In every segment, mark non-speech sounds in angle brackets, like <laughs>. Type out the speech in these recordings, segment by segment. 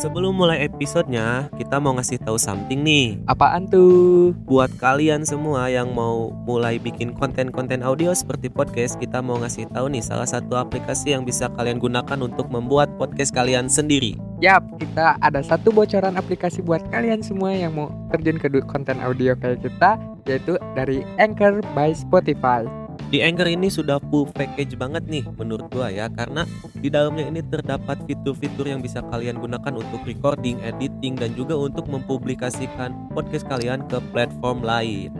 Sebelum mulai episodenya, kita mau ngasih tahu something nih. Apaan tuh? Buat kalian semua yang mau mulai bikin konten-konten audio seperti podcast, kita mau ngasih tahu nih salah satu aplikasi yang bisa kalian gunakan untuk membuat podcast kalian sendiri. Yap, kita ada satu bocoran aplikasi buat kalian semua yang mau terjun ke konten audio kayak kita, yaitu dari Anchor by Spotify. Di Anchor ini sudah full package banget nih menurut gua ya karena di dalamnya ini terdapat fitur-fitur yang bisa kalian gunakan untuk recording, editing dan juga untuk mempublikasikan podcast kalian ke platform lain.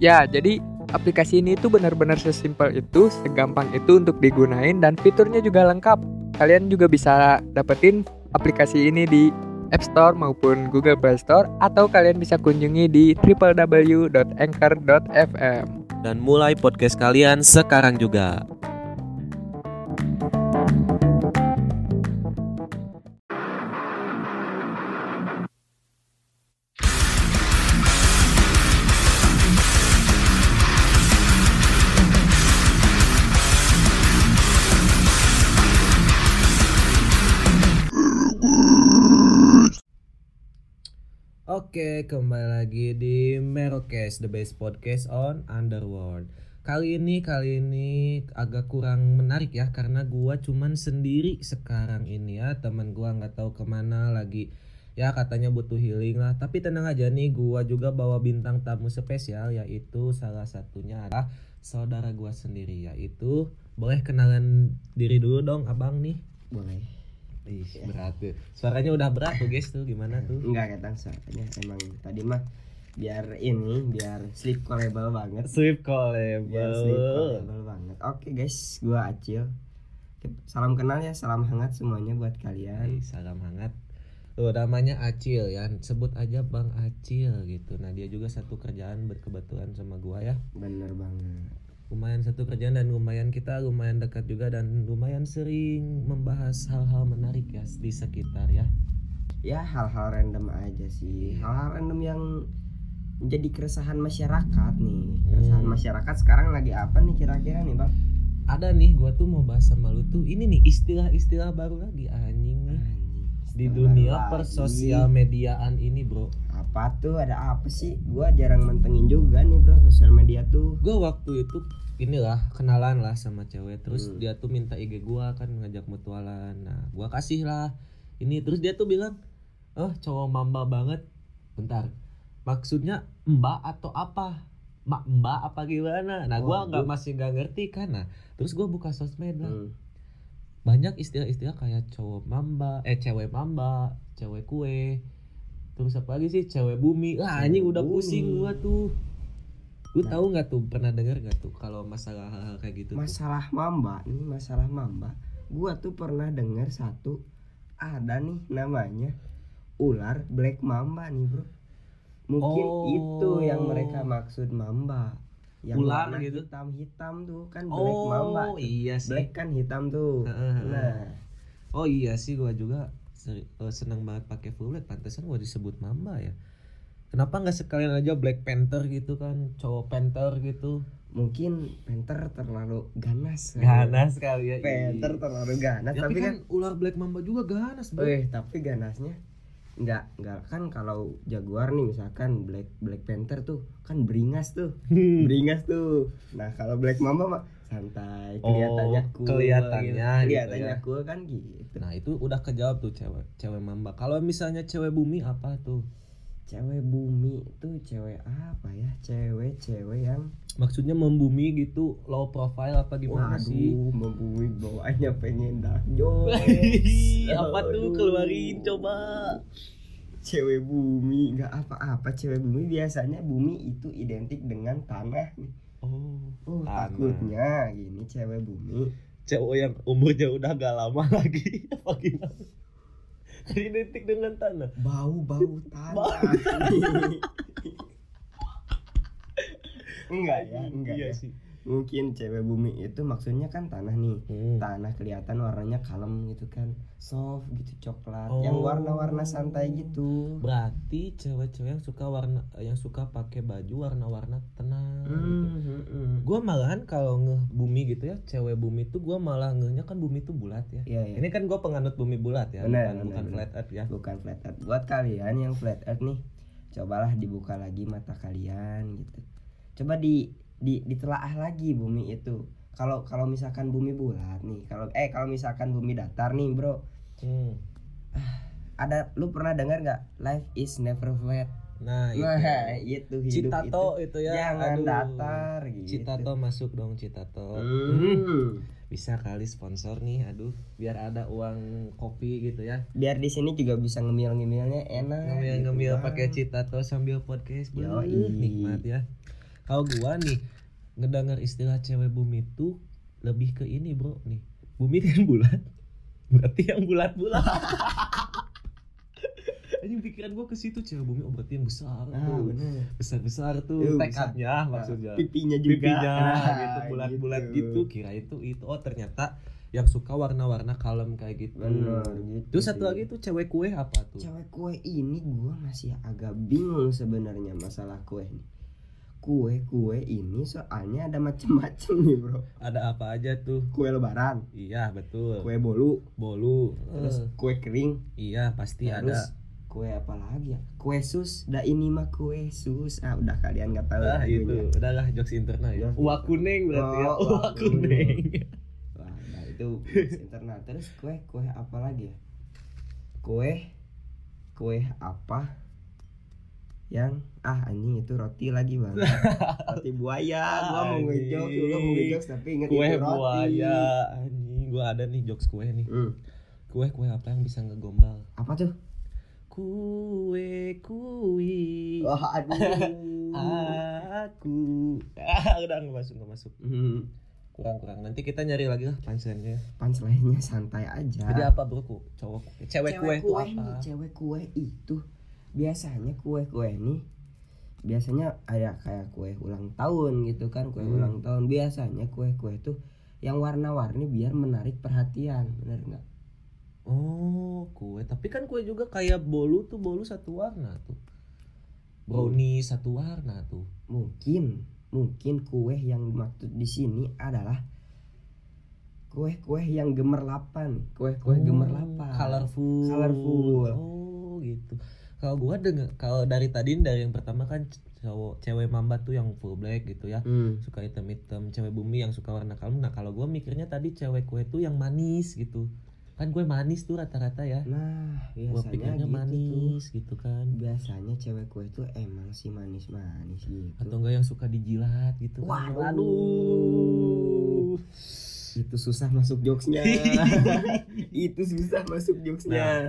Ya, jadi aplikasi ini tuh benar-benar sesimpel itu, segampang itu untuk digunain dan fiturnya juga lengkap. Kalian juga bisa dapetin aplikasi ini di App Store maupun Google Play Store atau kalian bisa kunjungi di www.anchor.fm. Dan mulai podcast kalian sekarang juga. Oke, kembali lagi di Merocast, the best podcast on Underworld. Kali ini, kali ini agak kurang menarik ya, karena gua cuman sendiri sekarang ini ya. Teman gua nggak tahu ke mana lagi. Ya katanya butuh healing lah. Tapi tenang aja nih, gua juga bawa bintang tamu spesial, yaitu salah satunya adalah saudara gua sendiri, yaitu boleh kenalan diri dulu dong, abang nih. boleh Ih, berat tuh. Suaranya udah berat tuh guys tuh, gimana tuh? enggak ketang soalnya emang tadi mah biar ini biar sleep callable banget Sweep biar sleep callable. callable banget oke guys gua Acil salam kenal ya salam hangat semuanya buat kalian Hai, salam hangat. Tuh namanya Acil ya, sebut aja Bang Acil gitu. Nah dia juga satu kerjaan berkebetulan sama gua ya. bener banget Lumayan satu kerjaan dan lumayan kita lumayan dekat juga dan lumayan sering membahas hal-hal menarik ya di sekitar ya. ya hal-hal random aja sih. Hal-hal random yang menjadi keresahan masyarakat nih. Keresahan Hmm. masyarakat sekarang lagi apa nih kira-kira nih bang? Ada nih gua tuh mau bahas sama lu tuh ini nih istilah-istilah baru lagi anjing nih. Di dunia persosial mediaan ini bro. apa tuh? Ada apa sih? Gua jarang mentengin juga nih bro sosial gue waktu itu inilah kenalan lah sama cewek. Terus Hmm. dia tuh minta IG gua kan ngajak mutualan. Nah gua kasih lah ini. Terus dia tuh bilang oh cowok mamba banget. Bentar. Maksudnya mbak atau apa? Mbak mbak apa gimana? Nah gua nggak masih nggak ngerti kan. Nah terus gua buka sosmed lah. Hmm. banyak istilah-istilah kayak cowok mamba eh cewek mamba cewek kue. Terus apa lagi sih? Cewek bumi. Lah anjing udah bumi. pusing gua tuh lu Nah. tahu nggak tuh pernah dengar nggak tuh kalau masalah hal-hal kayak gitu tuh? masalah mamba nih masalah mamba. Gua tuh pernah dengar satu ada nih namanya ular black mamba nih bro. Mungkin Oh. itu yang mereka maksud mamba. Yang Ular gitu? hitam hitam tuh kan black oh mamba iya sih. Black kan hitam tuh. Nah. Oh iya sih gua juga eh, senang banget pakai full black pantesan gua disebut mamba ya kenapa nggak sekalian aja black panther gitu kan cowok panther gitu mungkin panther terlalu ganas ganas kali ya panther Ih. terlalu ganas Ya, tapi kan ular black mamba juga ganas bro Eh, tapi ganasnya nggak nggak kan kalau jaguar nih misalkan black black panther tuh kan beringas tuh beringas tuh nah kalau black mamba mah santai Oh, kelihatannya cool kelihatannya gitu. gitu kelihatannya ya. cool kan gitu Nah itu udah kejawab tuh cewek cewek mamba. Kalau misalnya cewek bumi apa tuh? Cewek bumi tuh cewek apa ya cewek cewek yang Maksudnya membumi gitu low profile apa gimana waduh sih? membumi bawaannya pengen dah <laughs> jos apa tuh Aduh. keluarin coba. cewek bumi nggak apa-apa cewek bumi biasanya bumi itu identik dengan tanah nih Oh, Oh, Tanah. takutnya gini cewek bumi cewek yang umurnya udah gak lama <laughs> lagi apa gimana? Identik dengan tanah. bau-bau <laughs> tanah. Bau <laughs> enggak ya, enggak iya ya. sih. Mungkin cewek bumi itu maksudnya kan tanah nih Hmm. tanah kelihatan warnanya kalem gitu kan soft gitu coklat Oh. yang warna-warna santai gitu Berarti cewek-cewek yang suka warna yang suka pakai baju warna-warna tenang gitu. Hmm, hmm, hmm. Gua malahan kalau ngeh bumi gitu ya, cewek bumi tuh gua malah ngehnya kan bumi tuh bulat ya. Iya, iya. Ini kan gua penganut bumi bulat ya, Benar, bukan, benar, bukan benar. flat earth ya. bukan flat earth buat kalian yang flat earth nih cobalah dibuka lagi mata kalian gitu coba di di ditelaah lagi bumi itu kalau kalau misalkan bumi bulat nih kalau eh kalau misalkan bumi datar nih bro Hmm. ada lu pernah dengar nggak life is never flat Nah, itu. nah <laughs> itu hidup Citato itu, itu, ya. jangan aduh. datar gitu Citato masuk dong Citato. Hmm. Bisa kali sponsor nih, aduh, biar ada uang kopi gitu ya. biar di sini juga bisa ngemil-ngemilnya enak Ngemil-ngemil gitu, pakai Bang. Citato sambil podcast. Yoi. Beuh, nikmat ya. Kalau gua nih ngedengar istilah cewek bumi itu lebih ke ini, Bro, nih. Bumi kan bulat. Berarti yang bulat-bulat. <laughs> Anjing pikiran gua ke situ cewek bumi oh berarti yang besar ah tuh. bener Besar-besar tuh Tuh, tekadnya maksudnya. pipinya juga pipinya Nah, gitu bulat-bulat gitu. kira itu itu oh ternyata yang suka warna-warna kalem kayak gitu bener gitu terus satu lagi tuh cewek kue apa tuh cewek kue ini gua masih agak bingung sebenarnya masalah kue nih kue kue ini soalnya ada macem-macem nih bro. Ada apa aja tuh? Kue lebaran. Iya betul. Kue bolu. Bolu terus kue kering. Iya pasti terus ada. kue apa lagi ya? Kue sus. Dah ini mah kue sus. Ah udah kalian nggak tahu ah lagunya. itu. Udahlah jokes internal ya. Jokes uak kuning berarti ya. Oh, uak uak kuning. Wah, nah itu jokes internal. Terus kue kue apa lagi ya? Kue kue apa yang ah anjing itu roti lagi bang. <laughs> Roti buaya gua mau ngejokes gua mau ngejokes tapi inget kue itu roti. buaya anjing. Gua ada nih jokes kue nih. Hmm, kue kue apa yang bisa ngegombal? Apa tuh? Kue kui. Wah aduh. <laughs> Aku. Ah <laughs> udah nggak masuk nggak masuk. Hmm, kurang kurang nanti kita nyari lagi lah punchline-nya. Punchline-nya santai aja. Jadi apa bro? Cowok. Cewek kue itu nih, apa? cewek kue itu biasanya kue kue nih biasanya ada kayak kue ulang tahun gitu kan kue Hmm. ulang tahun. Biasanya kue kue itu yang warna-warni biar menarik perhatian bener nggak? Oh kue. Tapi kan kue juga kayak bolu tuh bolu satu warna tuh. Brownie satu warna tuh. Mungkin mungkin kue yang dimaksud di sini adalah kue-kue yang gemerlapan. Kue-kue Oh, gemerlapan. colorful. Colorful. oh gitu kalau gua denger kalau dari tadi dari yang pertama kan cowok cewek mamba tuh yang full black gitu ya. Hmm. suka hitam hitam cewek bumi yang suka warna kalem. Nah kalau gue mikirnya tadi cewek kue tuh yang manis gitu. Kan gue manis tuh rata-rata ya. Nah biasanya pikirnya gitu. tuh manis gitu kan. Biasanya cewek kue itu emang sih manis-manis gitu. Atau enggak yang suka dijilat gitu kan. Waduh. aduh itu susah masuk jokesnya. <laughs> Itu susah masuk jokesnya. Nah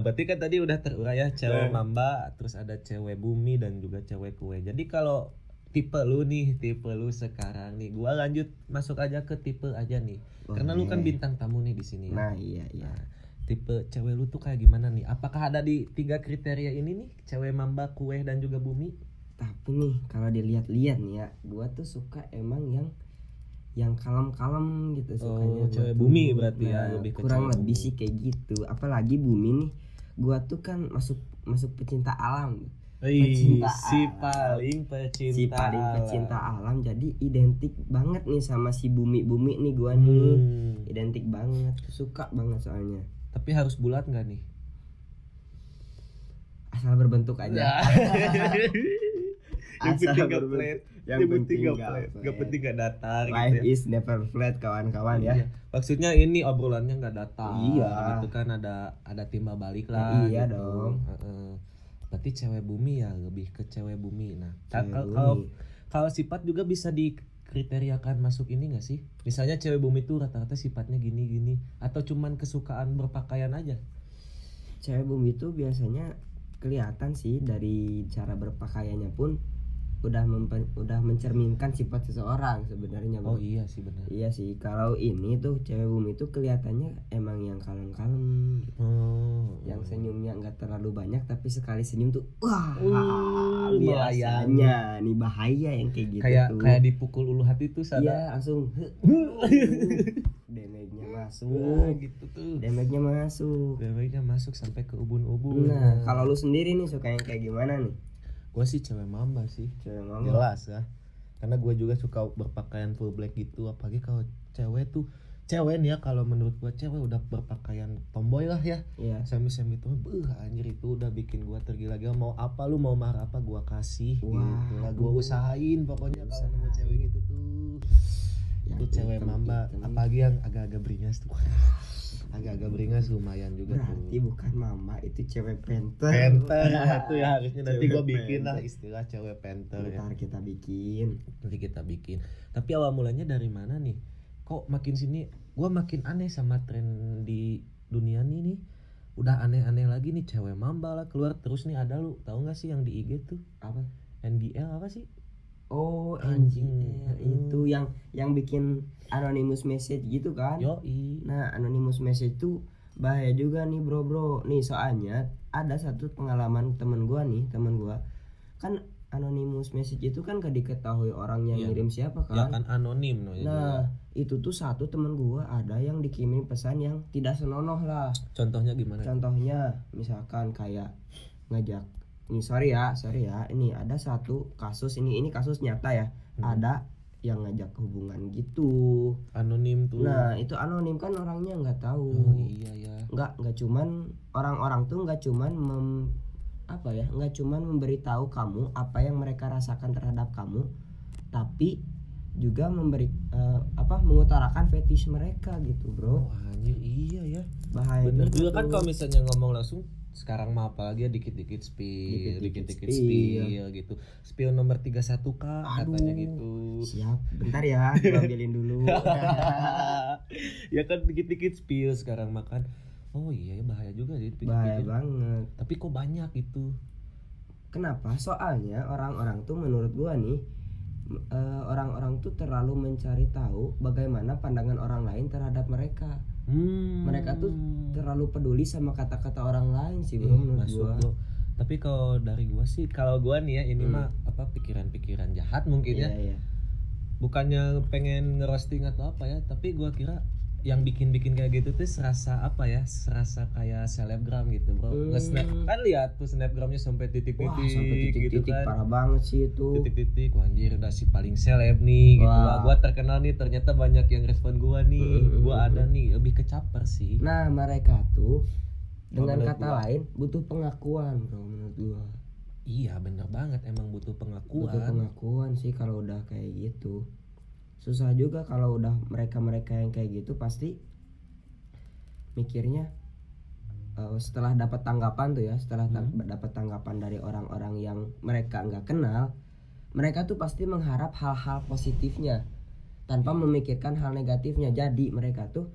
berarti kan tadi udah terurai ya cewek Nah. mamba terus ada cewek bumi dan juga cewek kue jadi kalau tipe lu nih tipe lu sekarang nih gua lanjut masuk aja ke tipe aja nih karena lu kan bintang tamu nih di sini ya. nah iya iya Nah, tipe cewek lu tuh kayak gimana nih? Apakah ada di tiga kriteria ini nih? Cewek mamba, kue dan juga bumi? tapi nih kalau dilihat-lihat nih ya gua tuh suka emang yang yang kalem-kalem gitu Oh, sukanya gua cewek bumi berarti ya, Nah, lebih ke kurang cewek lebih bumi. sih kayak gitu apalagi bumi nih gua tuh kan masuk masuk pecinta alam Pecinta si alam. paling pecinta. si paling alam. pecinta alam jadi identik banget nih sama si bumi-bumi nih gua nih Hmm. identik banget suka banget soalnya Tapi harus bulat nggak nih? asal berbentuk aja <laughs> <laughs> yang penting gak flat. yang penting gak flat. Gak penting gak datar life gitu ya. is never flat kawan-kawan ya Iya. Maksudnya ini obrolannya nggak datar. Iya. Gitu kan ada ada timba balik lah. iya gitu. dong. Heeh. Berarti cewek bumi ya lebih ke cewek bumi. Nah, kalau kalau sifat juga bisa dikriteriakan masuk ini gak sih? Misalnya cewek bumi tuh rata-rata sifatnya gini-gini atau cuman kesukaan berpakaian aja? cewek bumi itu biasanya kelihatan sih dari cara berpakaiannya pun udah mempen- udah mencerminkan sifat seseorang sebenarnya oh bro. iya sih benar Iya sih, kalau ini tuh cewek bumi itu kelihatannya emang yang kalem-kalem, gitu. oh yang senyumnya nggak terlalu banyak tapi sekali senyum tuh wah Uh, biasanya nih bahaya yang kayak gitu kayak tuh. kayak dipukul ulu hati tuh sadar Iya langsung <laughs> damage-nya Wah, masuk, gitu tuh damage-nya masuk. Damage-nya masuk sampai ke ubun-ubun Nah, kalau lu sendiri nih suka yang kayak gimana nih? Gue sih cewek mamba sih. Cewek mama. jelas ya. Karena gue juga suka berpakaian full black gitu. Apalagi kalau cewek tuh cewek nih ya kalau menurut gue cewek udah berpakaian tomboy lah ya. Iya. semi semi tuh beuh anjir itu udah bikin gue tergila-gila mau apa lu mau marah apa gue kasih. Gitu lah gue usahain pokoknya kalau nemu cewek gitu tuh. Itu cewek mamba. apalagi yang agak-agak beringas tuh <laughs> agak-agak beringas lumayan juga Berarti tuh bukan mama, itu cewek penter. penter <laughs> itu ya harusnya nanti gue bikin lah istilah cewek penter ya. Ntar kita bikin. nanti kita bikin. Tapi awal mulanya dari mana nih? Kok makin sini gua makin aneh sama tren di dunia nih nih. Udah aneh-aneh lagi nih cewek mamba lah keluar terus nih ada lu. Tahu nggak sih yang di IG tuh? Apa? NGL apa sih Oh, Anjing. NGR itu yang yang bikin anonymous message gitu kan? yoi Nah, anonymous message itu bahaya juga nih, Bro, Bro. Nih, soalnya ada satu pengalaman temen gua nih, temen gua. Kan anonymous message itu kan gak diketahui orang yang Iya. ngirim siapa ya kan? kan anonim namanya juga. Nah, itu tuh satu temen gua ada yang dikirim pesan yang tidak senonoh lah. contohnya gimana Contohnya misalkan kayak ngajak ini sorry ya, sorry ya. Ini ada satu kasus ini ini kasus nyata ya. Hmm. Ada yang ngajak hubungan gitu. anonim tuh Nah, itu anonim kan orangnya nggak tahu. oh iya ya Nggak nggak cuman orang-orang tuh nggak cuman mem, apa ya? nggak cuman memberitahu kamu apa yang mereka rasakan terhadap kamu, tapi juga memberi eh, apa mengutarakan fetish mereka gitu, oh Bro. anjir iya ya Bahaya bener juga kan kalau misalnya ngomong langsung sekarang mah apalagi ya dikit-dikit spill, Dikit-dikit spill. spill gitu. Spill nomor 31 kak katanya Aduh. gitu. Siap, bentar ya, <laughs> ambilin dulu. <laughs> ya kan dikit-dikit spill sekarang makan. Oh iya ya bahaya juga sih Bahaya banget. Tapi kok banyak itu? Kenapa? Soalnya orang-orang tuh menurut gua nih eh, orang-orang tuh terlalu mencari tahu bagaimana pandangan orang lain terhadap mereka. Hmm. Mereka tuh terlalu peduli sama kata-kata orang lain sih, Ih, bro. menurut masuk gua. bro. Tapi kalau dari gua sih, kalau gua nih ya ini Hmm. mah apa pikiran-pikiran jahat mungkin ya. Iya, iya. bukannya pengen ngerosting atau apa ya tapi gua kira yang bikin-bikin kayak gitu tuh serasa apa ya serasa kayak selebgram gitu bro Hmm. nge-snap kan lihat tuh snapgramnya sampai titik-titik Wah, sampai gitu titik-titik kan parah banget sih itu. titik-titik Wah, anjir udah si paling seleb nih gitu Wah. Wah, gua terkenal nih ternyata banyak yang respon gua nih Hmm. gua ada nih lebih kecaper sih Nah, mereka tuh dengan menurut kata gua. lain butuh pengakuan, bro. Menurut gua. iya bener banget emang butuh butuh pengakuan pengakuan sih kalau udah kayak gitu susah juga kalau udah mereka-mereka yang kayak gitu pasti mikirnya eh, setelah dapat tanggapan tuh ya setelah tang- dapat tanggapan dari orang-orang yang mereka nggak kenal mereka tuh pasti mengharap hal-hal positifnya tanpa memikirkan hal negatifnya. Jadi mereka tuh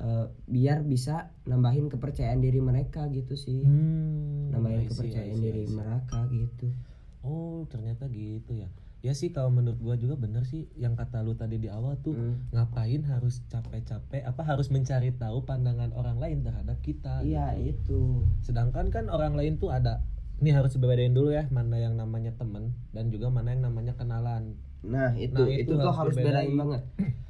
eh, biar bisa nambahin kepercayaan diri mereka gitu sih. Hmm, nambahin see, kepercayaan see, diri see. mereka gitu. Oh ternyata gitu ya ya sih kalau menurut gua juga bener sih yang kata lu tadi di awal tuh Hmm. ngapain harus capek-capek apa harus mencari tahu pandangan orang lain terhadap kita Iya gitu. itu. sedangkan kan orang lain tuh ada ini harus dibedain dulu ya mana yang namanya temen dan juga mana yang namanya kenalan Nah itu Nah, itu, itu tuh harus dibedain. bedain banget. <clears throat>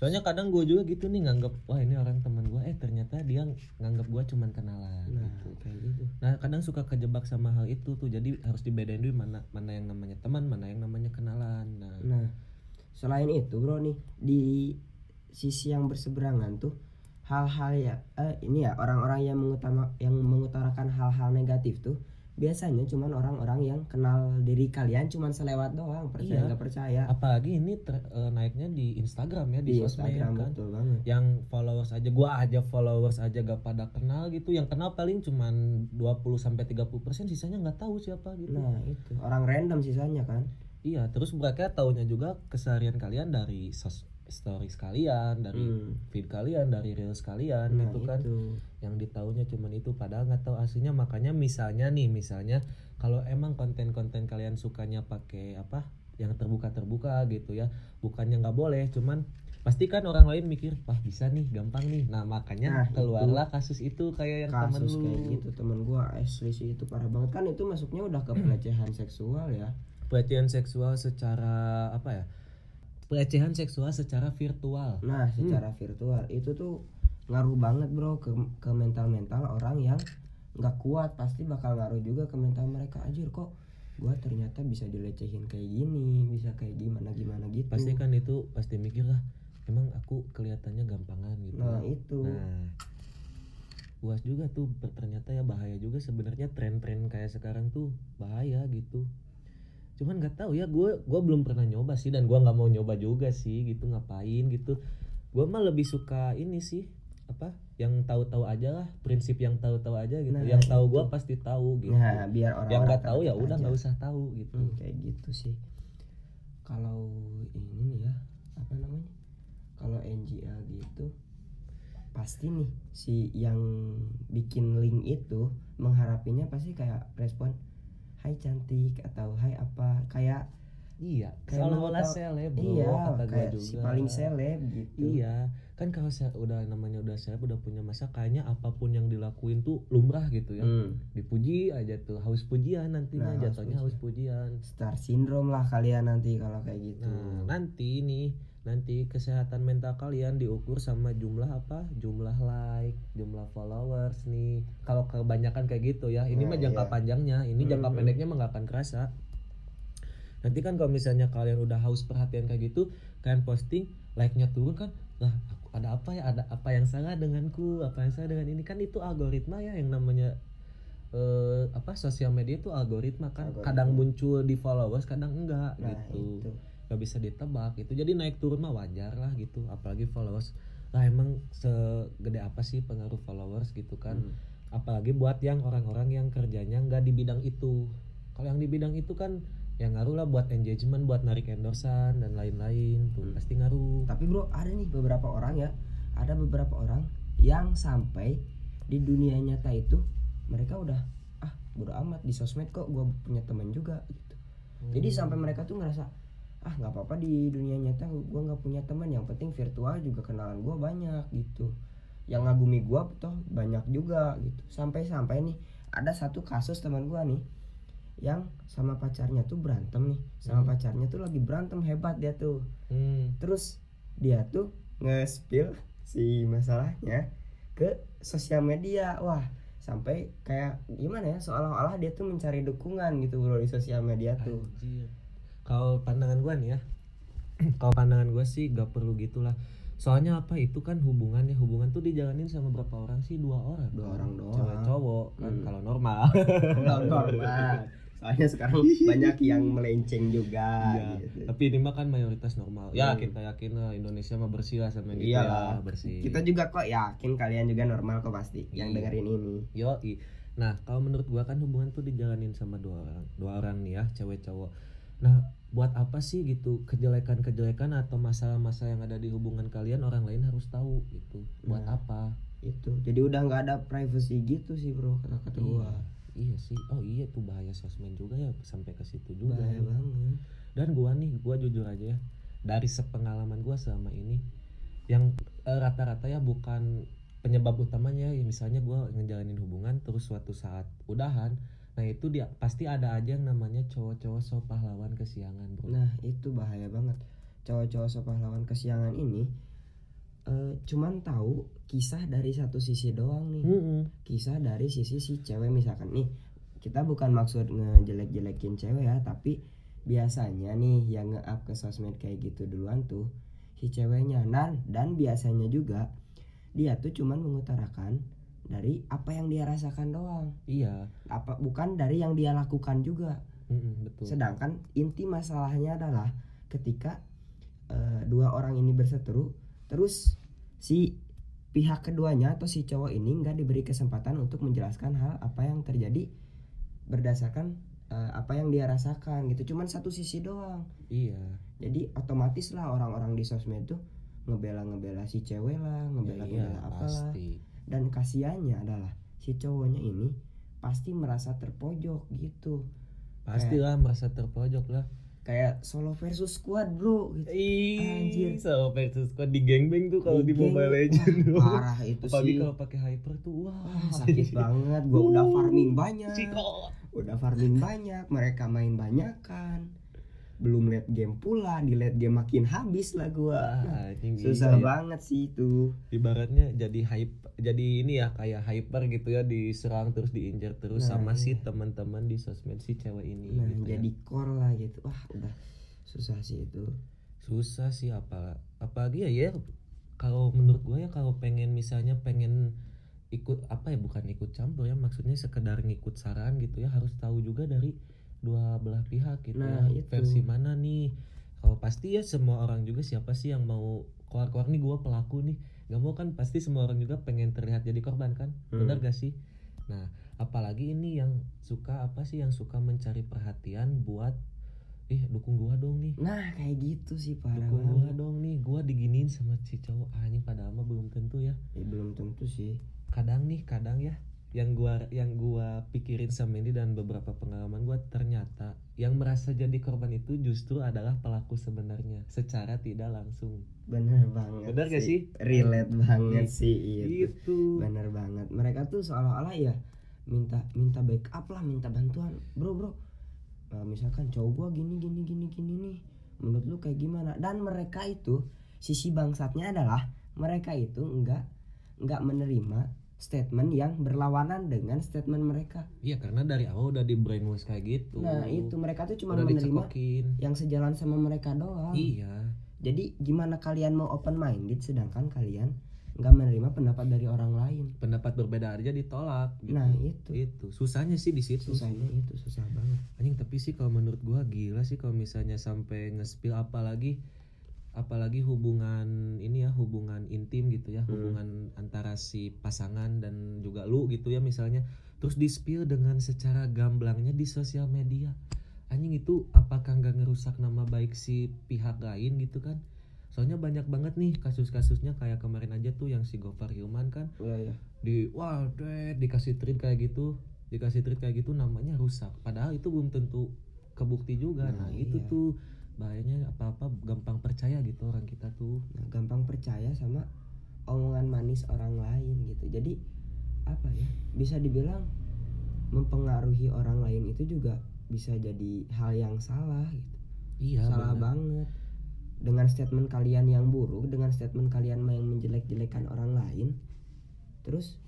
soalnya kadang gue juga gitu nih nganggep wah ini orang teman gue eh ternyata dia nganggep gue cuman kenalan Nah gitu. kayak gitu. nah kadang suka kejebak sama hal itu tuh. Jadi harus dibedain dulu mana mana yang namanya teman mana yang namanya kenalan. Nah. Nah selain itu bro nih di sisi yang berseberangan tuh hal-hal ya eh, ini ya orang-orang yang mengutama yang mengutarakan hal-hal negatif tuh biasanya cuman orang-orang yang kenal diri kalian cuman selewat doang percaya Iya. nggak percaya apalagi ini ter- eh, naiknya di Instagram ya di, di sosmed Instagram kan betul banget. yang followers aja gua aja followers aja gak pada kenal gitu yang kenal paling cuman 20 sampai 30% sisanya nggak tahu siapa gitu Nah itu orang random sisanya kan. iya terus mereka taunya juga keseharian kalian dari sos stories kalian dari Hmm. feed kalian dari reels kalian Nah, itu kan. itu. yang ditaunya cuman itu padahal nggak tahu aslinya. Makanya misalnya nih misalnya kalau emang konten-konten kalian sukanya pakai apa yang terbuka-terbuka gitu ya bukannya nggak boleh cuman pasti kan orang lain mikir wah bisa nih gampang nih. Nah makanya Nah, keluarlah kasus itu kayak yang temen kasus lu. kayak gitu temen gua asli sih itu parah banget. Kan itu masuknya udah ke pelecehan seksual ya. <clears throat> Pelecehan seksual secara apa ya pelecehan seksual secara virtual. Nah secara virtual. Itu tuh ngaruh banget bro ke ke mental mental orang yang nggak kuat. Pasti bakal ngaruh juga ke mental mereka. Anjir kok gua ternyata bisa dilecehin kayak gini bisa kayak gimana gimana gitu. Pasti kan itu pasti mikir lah emang aku kelihatannya gampangan gitu. Nah itu. Nah, puas juga tuh ternyata ya bahaya juga sebenarnya tren-tren kayak sekarang tuh bahaya gitu. Cuman nggak tahu ya gue gua belum pernah nyoba sih dan gua nggak mau nyoba juga sih gitu ngapain gitu. Gua mah lebih suka ini sih apa yang tahu-tahu aja lah prinsip yang tahu-tahu aja gitu. Nah, yang tahu itu. gua pasti tahu gitu. nah biar orang yang nggak tahu ya udah nggak usah tahu gitu. Hmm, kayak gitu sih. Kalau ini nih ya, apa namanya? Kalau NGA gitu, pasti nih si yang bikin link itu mengharapinya pasti kayak respon Hai cantik atau Hai apa kayak Iya, Kayak selalu mau olah tahu- seleb bro, iya kata kayak juga. si paling seleb gitu. Iya, kan kalau saya udah namanya udah seleb udah punya masa kayaknya apa pun yang dilakuin tuh lumrah gitu ya. Hmm. Dipuji aja tuh, haus pujian nantinya Nah, haus jatuhnya haus pujian. Star syndrome lah kalian nanti kalau kayak gitu. Nah, nanti nih nanti kesehatan mental kalian diukur sama jumlah apa? Jumlah like, jumlah followers nih. Kalau kebanyakan kayak gitu ya, ini Nah, mah jangka iya. panjangnya, ini jangka Hmm. pendeknya mah nggak akan kerasa. Nanti kan kalau misalnya kalian udah haus perhatian kayak gitu, kalian posting like-nya turun kan, lah aku ada apa ya? Ada apa yang salah denganku? Apa yang salah dengan ini? Kan itu algoritma ya yang namanya eh apa sosial media itu algoritma kan Algoritma. kadang muncul di followers kadang enggak Nah, gitu itu. Nggak bisa ditebak itu jadi naik turun mah wajar lah gitu apalagi followers lah emang segede apa sih pengaruh followers gitu kan Hmm. apalagi buat yang orang-orang yang kerjanya nggak di bidang itu kalau yang di bidang itu kan yang ngaruh lah buat engagement buat narik endorsan dan lain-lain tuh Hmm. pasti ngaruh Tapi bro ada nih beberapa orang ya, ada beberapa orang yang sampai di dunia nyata itu mereka udah ah bodo amat di sosmed kok gue punya teman juga gitu. Jadi Hmm. sampai mereka tuh ngerasa ah nggak apa-apa di dunia nyata gue nggak punya teman yang penting virtual juga kenalan gue banyak gitu. Yang ngagumi gue toh banyak juga gitu. Sampai-sampai nih ada satu kasus teman gue nih yang sama pacarnya tuh berantem nih sama Hmm. pacarnya tuh lagi berantem hebat dia tuh Hmm. terus dia tuh nge-spill si masalahnya ke sosial media wah sampai kayak gimana ya seolah-olah dia tuh mencari dukungan gitu bro di sosial media tuh Anjir. Kalau pandangan gua nih ya, <clears throat> kalau pandangan gua sih gak perlu gitulah. Soalnya apa itu kan hubungannya hubungan tuh dijalanin sama berapa orang sih dua orang. Dua orang doang. Cewek cowok kan Hmm. kalau normal. <laughs> normal soalnya sekarang banyak yang melenceng juga Iya. gitu. Tapi ini mah kan mayoritas normal. Ya Hmm. kita yakin lah Indonesia mah bersih lah sama gitu Iyalah. ya bersih. kita juga kok yakin kalian juga normal kok pasti yang Iya. dengerin ini Yoi. Nah, kalau menurut gua kan hubungan tuh dijalanin sama dua orang, dua orang nih ya, cewek cowok. Nah, buat apa sih gitu kejelekan-kejelekan atau masalah-masalah yang ada di hubungan kalian orang lain harus tahu gitu. Buat Nah. apa? itu jadi udah nggak ada privacy gitu sih bro kata-kata Iya. gua Iya sih. Oh iya tuh bahaya sosmed juga ya sampai ke situ juga. bahaya banget Dan gua nih, gua jujur aja ya, dari sepengalaman gua selama ini yang eh, rata-rata ya bukan penyebab utamanya ya misalnya gua ngejalanin hubungan terus suatu saat udahan nah itu dia. Pasti ada aja yang namanya cowok-cowok so pahlawan kesiangan bro. Nah itu bahaya banget. Cowok-cowok so pahlawan kesiangan ini eh, Cuman tahu kisah dari satu sisi doang nih. Mm-mm. Kisah dari sisi si cewek. Misalkan nih Kita bukan maksud ngejelek-jelekin cewek ya Tapi biasanya nih yang nge-up ke sosmed kayak gitu duluan tuh Si ceweknya. Dan, dan biasanya juga Dia tuh cuman mengutarakan dari apa yang dia rasakan doang. Iya. Apa bukan dari yang dia lakukan juga. Mm-mm, betul. Sedangkan inti masalahnya adalah ketika eh, dua orang ini berseteru, terus si pihak keduanya atau si cowok ini nggak diberi kesempatan untuk menjelaskan hal apa yang terjadi berdasarkan eh, apa yang dia rasakan gitu. Cuman satu sisi doang. iya. Jadi otomatis lah orang-orang di sosmed tuh ngebela ngebela si cewek lah ngebela Ya, iya, ngebela apalah. pasti dan kasihannya adalah si cowoknya ini pasti merasa terpojok gitu. Pastilah merasa terpojok lah. Kayak solo versus squad bro gitu. Anjir. Ih, so versus squad di gangbang tuh kalau di, Di geng, Mobile Legend wah, parah itu Apalagi sih. kalau pakai hyper tuh wah, Wah, sakit banget. Gua udah Uh, farming banyak. udah farming banyak. Mereka main banyak kan belum late game pula. Di late game makin habis lah gua. Anjing susah iya. ya. banget sih itu. Ibaratnya jadi hype jadi ini ya kayak hyper gitu ya diserang terus diinjar terus Nah, sama si iya. teman-teman di sosmed si cewek ini nah gitu ya. jadi core lah gitu wah udah susah sih itu susah sih apa apalagi ya ya kalau menurut gue ya kalau pengen misalnya pengen ikut apa ya bukan ikut campur ya maksudnya sekedar ngikut saran gitu ya harus tahu juga dari dua belah pihak gitu Nah, ya itu. versi mana nih kalau pasti ya semua orang juga siapa sih yang mau keluar-keluar nih gue pelaku nih gak mau kan pasti semua orang juga pengen terlihat jadi korban kan? Hmm. benar gak sih? Nah apalagi ini yang suka apa sih? Yang suka mencari perhatian buat ih dukung gua dong nih. Nah kayak gitu sih parah dukung gua dong nih gua diginiin sama si cowok. Anjing padahal mah belum tentu ya. Ya, belum tentu sih. Kadang nih kadang ya yang gua yang gua pikirin sama ini dan beberapa pengalaman gua ternyata yang merasa jadi korban itu justru adalah pelaku sebenarnya secara tidak langsung. Bener banget Bener gak sih? relate banget Ih, sih itu itu bener banget. Mereka tuh seolah-olah ya minta minta backup lah minta bantuan. Bro bro Nah, misalkan cowok gua gini gini gini gini nih menurut lu kayak gimana? Dan mereka itu sisi bangsatnya adalah mereka itu enggak enggak menerima statement yang berlawanan dengan statement mereka. Iya karena dari awal udah di brainwash kayak gitu. Nah itu mereka tuh cuma udah menerima dicekokin. yang sejalan sama mereka doang. Iya. Jadi gimana kalian mau open minded sedangkan kalian nggak menerima pendapat dari orang lain? Pendapat berbeda aja ditolak gitu. nah itu. Itu. Susahnya sih di situ. Susahnya itu susah banget. Anjing tapi sih kalau menurut gua gila sih kalau misalnya sampai nge-spill apalagi apalagi hubungan ini ya hubungan intim gitu ya Hmm. hubungan antara si pasangan dan juga lu gitu ya misalnya. Terus di spill dengan secara gamblangnya di sosial media. Anjing itu apakah nggak ngerusak nama baik si pihak lain gitu kan? Soalnya banyak banget nih kasus-kasusnya kayak kemarin aja tuh yang si Gofar Hilman kan. Iya ya di wah deh dikasih treat kayak gitu dikasih treat kayak gitu namanya rusak. Padahal itu belum tentu kebukti juga. Nah, Nah, itu iya. tuh bahayanya apa apa gampang percaya gitu orang kita tuh. Nah, gampang percaya sama omongan manis orang lain gitu. Jadi apa ya bisa dibilang mempengaruhi orang lain itu juga bisa jadi hal yang salah gitu. Iya salah benar. banget. Dengan statement kalian yang buruk dengan statement kalian yang menjelek-jelekan orang lain terus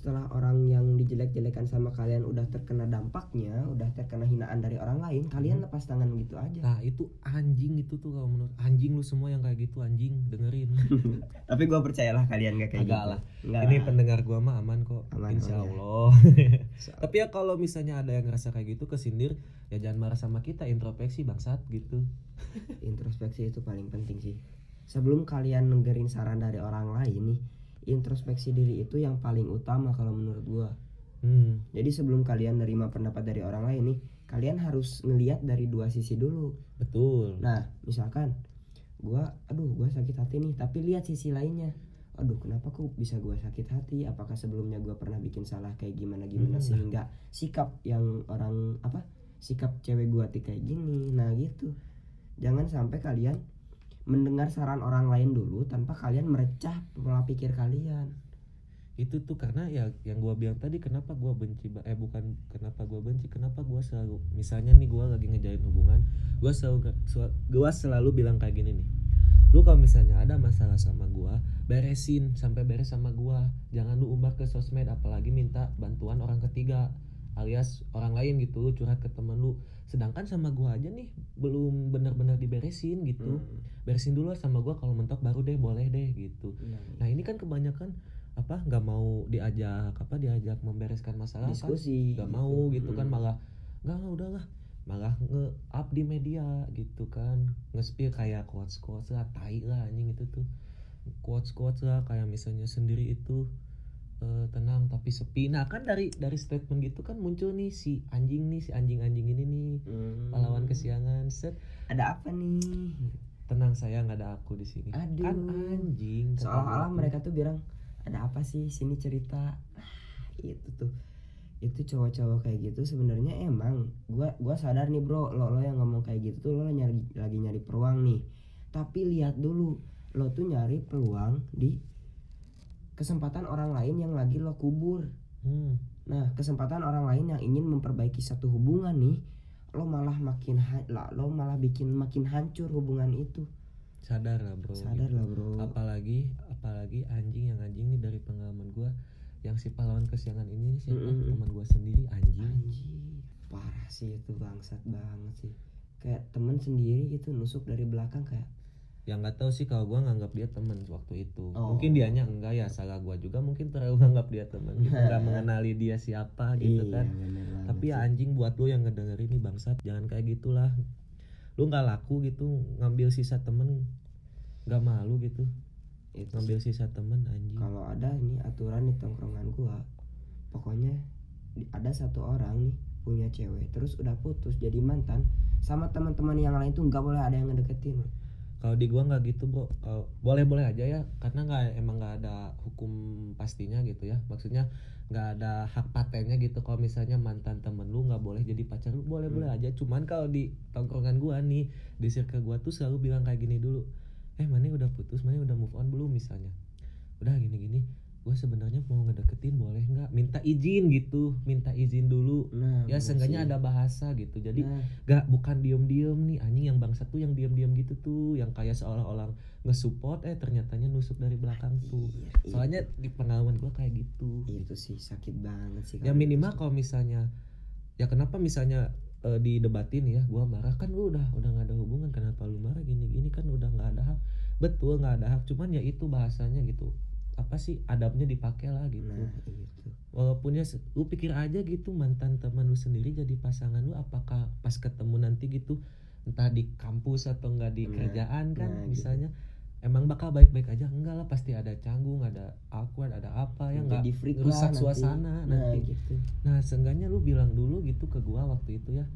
setelah orang yang dijelek-jelekan sama kalian udah terkena dampaknya udah terkena hinaan dari orang lain kalian Hmm. lepas tangan gitu aja nah itu anjing itu tuh kalau menurut anjing lu semua yang kayak gitu anjing dengerin <laughs> tapi gua percayalah kalian gak kayak Agak gitu lah. Enggak ini lah. pendengar gua mah aman kok Aman, insya aman ya. Allah <laughs> So- tapi ya kalau misalnya ada yang ngerasa kayak gitu kesindir ya jangan marah sama kita introspeksi bangsat gitu introspeksi itu paling penting sih sebelum kalian dengerin saran dari orang lain nih introspeksi diri itu yang paling utama kalau menurut gua. Hmm. Jadi sebelum kalian nerima pendapat dari orang lain nih kalian harus ngelihat dari dua sisi dulu. Betul. Nah misalkan gua aduh gua sakit hati nih tapi lihat sisi lainnya. Aduh kenapa kok bisa gua sakit hati? Apakah sebelumnya gua pernah bikin salah kayak gimana gimana? Hmm. sehingga sikap yang orang apa sikap cewek gua tuh kayak gini. Nah gitu. Jangan sampai kalian mendengar saran orang lain dulu tanpa kalian merecah pola pikir kalian. Itu tuh karena ya yang gua bilang tadi kenapa gua benci eh bukan kenapa gua benci kenapa gua selalu misalnya nih gua lagi ngejalin hubungan gua selalu sel- gua selalu bilang kayak gini nih. Lu kalau misalnya ada masalah sama gua beresin sampai beres sama gua. Jangan lu umbar ke sosmed apalagi minta bantuan orang ketiga alias orang lain gitu curhat ke temen lu. Sedangkan sama gua aja nih belum benar-benar diberesin gitu. Hmm. beresin dulu sama gua kalau mentok baru deh boleh deh gitu. Nah ini kan kebanyakan apa nggak mau diajak apa diajak membereskan masalah kan? Diskusi nggak mau gitu. kan Hmm. malah nggak lah, udahlah. Malah nge up di media gitu kan. Nge-spill kayak quotes quotes lah tai lah anjing itu tuh. Quotes quotes lah kayak misalnya sendiri itu eh, tenang tapi sepi. Nah kan dari dari statement gitu kan muncul nih si anjing nih si anjing anjing ini nih. Hmm. pahlawan kesiangan set. Ada apa nih? Tenang sayang ada aku di sini. Aduh. kan anjing seolah-olah mereka tuh bilang ada apa sih sini cerita? Ah, itu tuh. Itu cowok-cowok kayak gitu sebenarnya emang gua gua sadar nih bro lo lo yang ngomong kayak gitu tuh lo nyari lagi nyari peluang nih. Tapi lihat dulu lo tuh nyari peluang di kesempatan orang lain yang lagi lo kubur. Hmm, nah kesempatan orang lain yang ingin memperbaiki satu hubungan nih lo malah makin lo malah bikin makin hancur hubungan itu. Sadar lah bro sadar gitu. lah bro. Apalagi apalagi anjing yang anjing nih dari pengalaman gua yang si pahlawan kesiangan ini siapa? Mm-mm. teman gua sendiri anjing. Anjing, parah sih itu bangsat banget sih. Kayak temen sendiri gitu nusuk dari belakang kayak yang nggak tahu sih kalau gua nganggap dia teman waktu itu. Oh. mungkin dianya enggak ya salah gua juga mungkin terlalu <laughs> nganggap dia teman gitu. Nggak mengenali dia siapa gitu iya, kan. bener tapi ya anjing buat lo yang ngedengerin nih bangsat jangan kayak gitulah. Lu nggak laku gitu ngambil sisa temen nggak malu gitu. Itu ngambil sisa temen anjing. Kalau ada nih aturan di tongkrongan gua pokoknya ada satu orang nih punya cewek terus udah putus jadi mantan sama teman-teman yang lain tuh nggak boleh ada yang ngedeketin kalau di gua nggak gitu bro. Kalau boleh boleh aja ya karena nggak emang nggak ada hukum pastinya gitu ya. Maksudnya nggak ada hak patennya gitu. Kalau misalnya mantan temen lu nggak boleh jadi pacar lu boleh boleh aja. Cuman kalau di tongkrongan gua nih di circle gua tuh selalu bilang kayak gini dulu. Eh mana udah putus mana udah move on belum? misalnya. Udah gini gini gue sebenarnya mau ngedeketin boleh nggak? Minta izin gitu minta izin dulu. Nah ya seenggaknya ada bahasa gitu. Jadi Nah, gak bukan diem diem nih. Anjing yang bangsa tuh yang diem diem gitu tuh. Yang kayak seolah-olah nge-support eh ternyatanya nusuk dari belakang tuh. iya, iya. soalnya di pengalaman gua kayak gitu. Itu sih sakit banget sih ya kalau minimal itu kalau misalnya ya kenapa misalnya eh, didebatin ya gua marah. Kan lu udah udah nggak ada hubungan. Kenapa lu marah? Gini gini kan udah nggak ada hak. Betul nggak ada hak. Cuman ya itu bahasanya gitu apa sih adabnya dipakai lah gitu. Nah itu. Walaupun ya lu pikir aja gitu mantan teman lu sendiri jadi pasangan lu apakah pas ketemu nanti gitu entah di kampus atau enggak di Nah, kerjaan kan nah, gitu. misalnya emang bakal baik-baik aja? Enggak lah pasti ada canggung ada awkward ada apa ya enggak rusak nanti. suasana nah nanti. gitu. Nah seenggaknya lu bilang dulu gitu ke gua waktu itu ya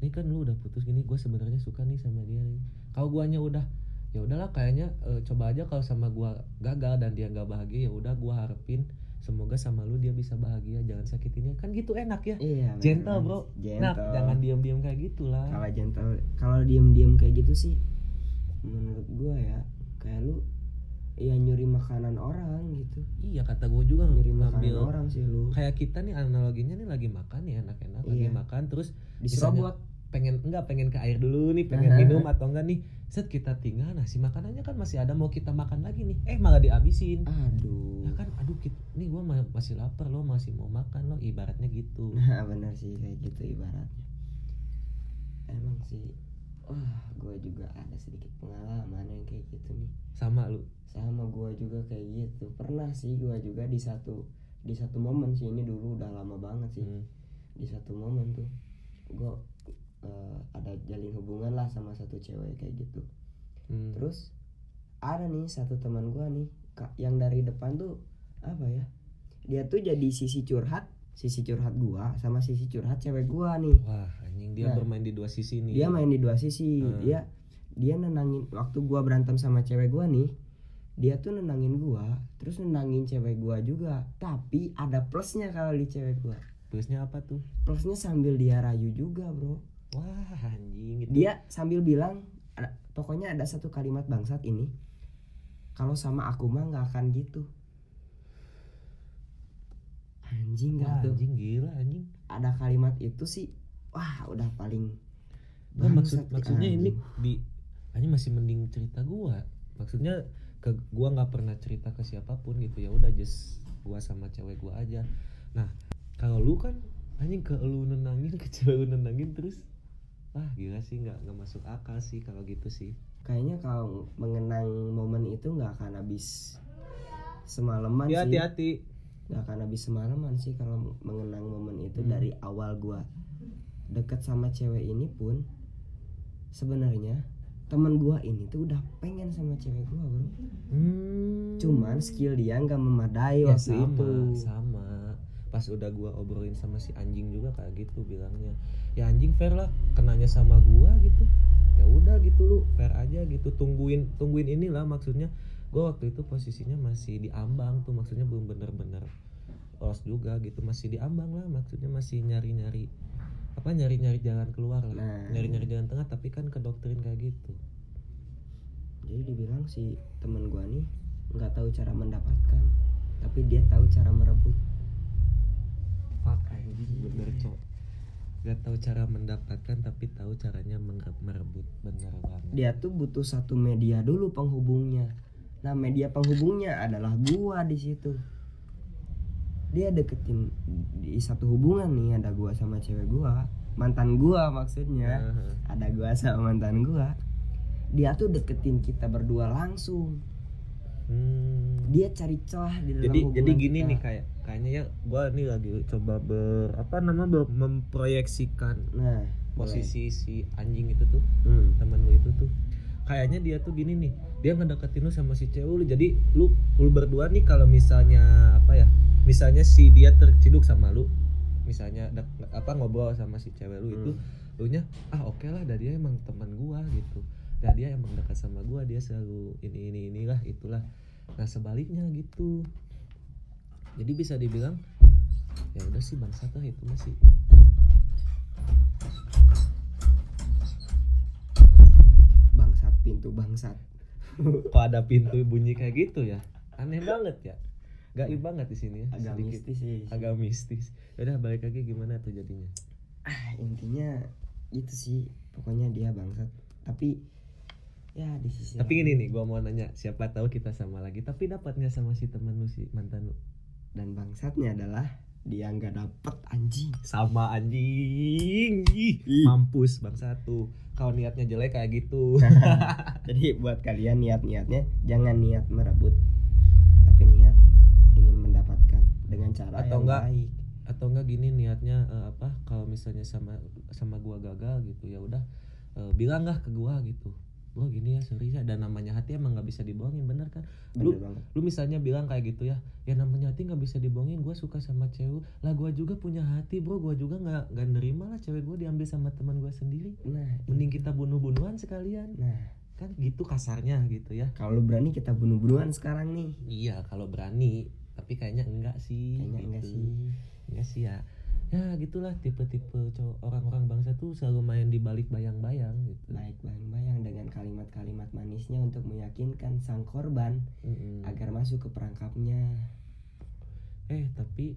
ini kan lu udah putus gini gua sebenarnya suka nih sama dia nih. Kalau guanya udah ya udahlah kayaknya eh, coba aja kalau sama gua gagal dan dia nggak bahagia ya udah gua harapin semoga sama lu dia bisa bahagia jangan sakitin dia. Kan gitu enak ya. Iya gentle bro. Gentle. Nah jangan diam-diam kayak gitulah. Kalau gentle kalau diem-diem kayak gitu sih menurut gua ya kayak lu ya nyuri makanan orang gitu. Iya kata gua juga nyuri makanan orang sih lu. kayak kita nih analoginya nih lagi makan nih enak-enak lagi Iya. makan terus diserobot pengen enggak pengen ke air dulu nih pengen minum atau enggak nih. Set kita tinggal nasi makanannya kan masih ada mau kita makan lagi nih. Eh malah dihabisin. Aduh. Ya kan aduh kit, nih gua ma- masih lapar lo masih mau makan lo ibaratnya gitu. <laughs> Nah benar sih kayak gitu ibaratnya. Emang sih wah gue juga ada sedikit pengalaman yang kayak gitu nih. Sama lu? Sama gua juga kayak gitu. Pernah sih gua juga di satu di satu momen sih ini dulu udah lama banget sih. Hmm. di satu momen tuh gua eh, ada jalin hubungan lah sama satu cewek kayak gitu. Hmm. terus ada nih satu teman gua nih Kak, yang dari depan tuh apa ya dia tuh jadi sisi curhat sisi curhat gua sama sisi curhat cewek gua nih. Wah anjing dia Nah. bermain di dua sisi nih. dia main di dua sisi. Hmm. dia dia nenangin waktu gua berantem sama cewek gua nih dia tuh nenangin gua terus nenangin cewek gua juga. Tapi ada plusnya kalau di cewek gua. Plusnya apa tuh? Plusnya sambil dia rayu juga bro wah anjing itu dia sambil bilang ada- pokoknya ada satu kalimat bangsat ini kalau sama aku mah nggak akan gitu. Anjing wah, gak tuh anjing gila anjing. Ada kalimat itu sih wah udah paling Nah, maksud nih, maksudnya ini anjing. di anjing masih mending cerita gua. Maksudnya ke gua nggak pernah cerita ke siapa pun gitu. Ya udah just gua sama cewek gua aja. Nah kalau lu kan anjing ke lu nenangin <laughs> ke cewek lu nenangin terus wah gila sih nggak nggak masuk akal sih kalau gitu sih. Kayaknya kalau mengenang momen itu nggak akan habis semalaman ya sih. hati-hati. Nggak akan habis semalaman sih kalau mengenang momen itu. Hmm. dari awal gua deket sama cewek ini pun sebenarnya teman gua ini tuh udah pengen sama cewek gua bro. Hmm. cuman skill dia nggak memadai ya waktu sama itu. sama. Pas udah gua obrolin sama si anjing juga kayak gitu bilangnya ya anjing fair lah. Kenanya sama gua gitu. Ya udah gitu lu. Fair aja gitu. Tungguin tungguin inilah maksudnya. Gue waktu itu posisinya masih di ambang tuh. Maksudnya belum bener-bener lolos juga gitu. Masih di ambang lah. Maksudnya masih nyari-nyari apa nyari-nyari jalan keluar lah. Nah. nyari-nyari jalan tengah tapi kan ke doktrin kayak gitu. Jadi dibilang si teman gua nih nggak tahu cara mendapatkan tapi dia tahu cara merebut. Fuck anjing bener cok gak tahu cara mendapatkan tapi tahu caranya merebut bener banget. Dia tuh butuh satu media dulu penghubungnya. Nah media penghubungnya adalah gua di situ. Dia deketin di satu hubungan nih ada gua sama cewek gua. Mantan gua maksudnya. Heeh. ada gua sama mantan gua. Dia tuh deketin kita berdua langsung. Hmm. Dia cari celah di dalam jadi jadi gini kita. nih kayak kayaknya ya gua nih lagi coba ber apa nama ber- memproyeksikan nah posisi si anjing itu tuh boleh. Hmm. temen lu itu tuh kayaknya dia tuh gini nih dia ngedeketin lu sama si cewek lu jadi lu lu berdua nih kalau misalnya apa ya misalnya si dia terciduk sama lu misalnya apa ngobrol sama si cewek lu itu Hmm. lu nya ah oke lah dah dia emang teman gua gitu dah dia emang dekat sama gua dia selalu ini ini inilah itulah nah sebaliknya gitu. Jadi bisa dibilang ya udah sih bangsat lah itu masih bangsat pintu bangsat. <laughs> Kok ada pintu bunyi kayak gitu ya? Aneh banget ya. Gaib banget di sini ya agak sedikit. mistis sih. Agak mistis. Udah balik lagi gimana tuh jadinya? Ah intinya itu sih pokoknya dia bangsat. Tapi ya di sisi tapi gini nih gua mau nanya siapa tahu kita sama lagi tapi dapat nggak sama si teman lu si mantan lu? Dan bangsatnya adalah dia nggak dapet anjing. Sama anjing. Ih, mampus bang satu kalau niatnya jelek kayak gitu. <laughs> Jadi buat kalian niat-niatnya jangan niat merebut tapi niat ingin mendapatkan dengan cara Atau yang enggak, baik. atau enggak gini niatnya eh, apa kalau misalnya sama sama gua gagal gitu ya udah eh, bilang lah ke gua gitu gua gini ya sorry ya. Dan namanya hati emang nggak bisa dibohongin bener kan? Bener lu- banget. lu misalnya bilang kayak gitu ya ya namanya hati nggak bisa dibohongin gue suka sama cewek. Lah gue juga punya hati bro. Gue juga nggak nggak nerima lah cewek gue diambil sama teman gue sendiri. Nah mending kita bunuh-bunuhan sekalian. Nah. Kan gitu kasarnya gitu ya. Kalau berani kita bunuh-bunuhan sekarang nih. Iya kalau berani. Tapi kayaknya enggak sih kayaknya enggak gitu. sih. Enggak sih ya ya gitulah tipe-tipe cowok orang-orang bangsa tuh selalu main di balik bayang-bayang gitu. Baik bayang-bayang dengan kalimat-kalimat manisnya untuk meyakinkan sang korban Mm-mm. agar masuk ke perangkapnya. Eh tapi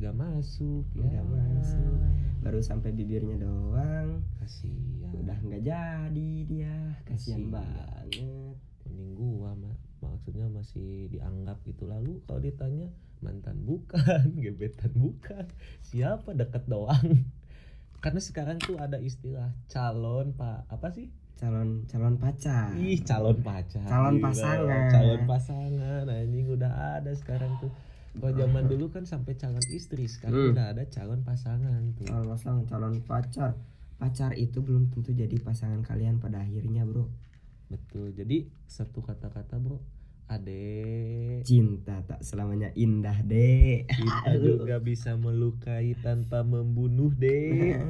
gak masuk ya. Nggak masuk. baru sampai bibirnya doang. Kasihan. Udah nggak jadi dia. Kasihan banget. Mending gua ma- maksudnya masih dianggap gitu. Lalu kalau ditanya mantan bukan <laughs> gebetan bukan siapa? Deket doang. <laughs> Karena sekarang tuh ada istilah calon pak apa sih? Calon calon pacar. Ih calon pacar. Calon Gila, pasangan. calon pasangan anjing udah ada sekarang tuh. Kalau zaman dulu kan sampai calon istri sekarang Hmm. udah ada calon pasangan tuh. Calon pasangan calon pacar. Pacar itu belum tentu jadi pasangan kalian pada akhirnya bro. Betul jadi satu kata-kata bro ade cinta tak selamanya indah deh Kita juga bisa melukai tanpa membunuh deh. <laughs>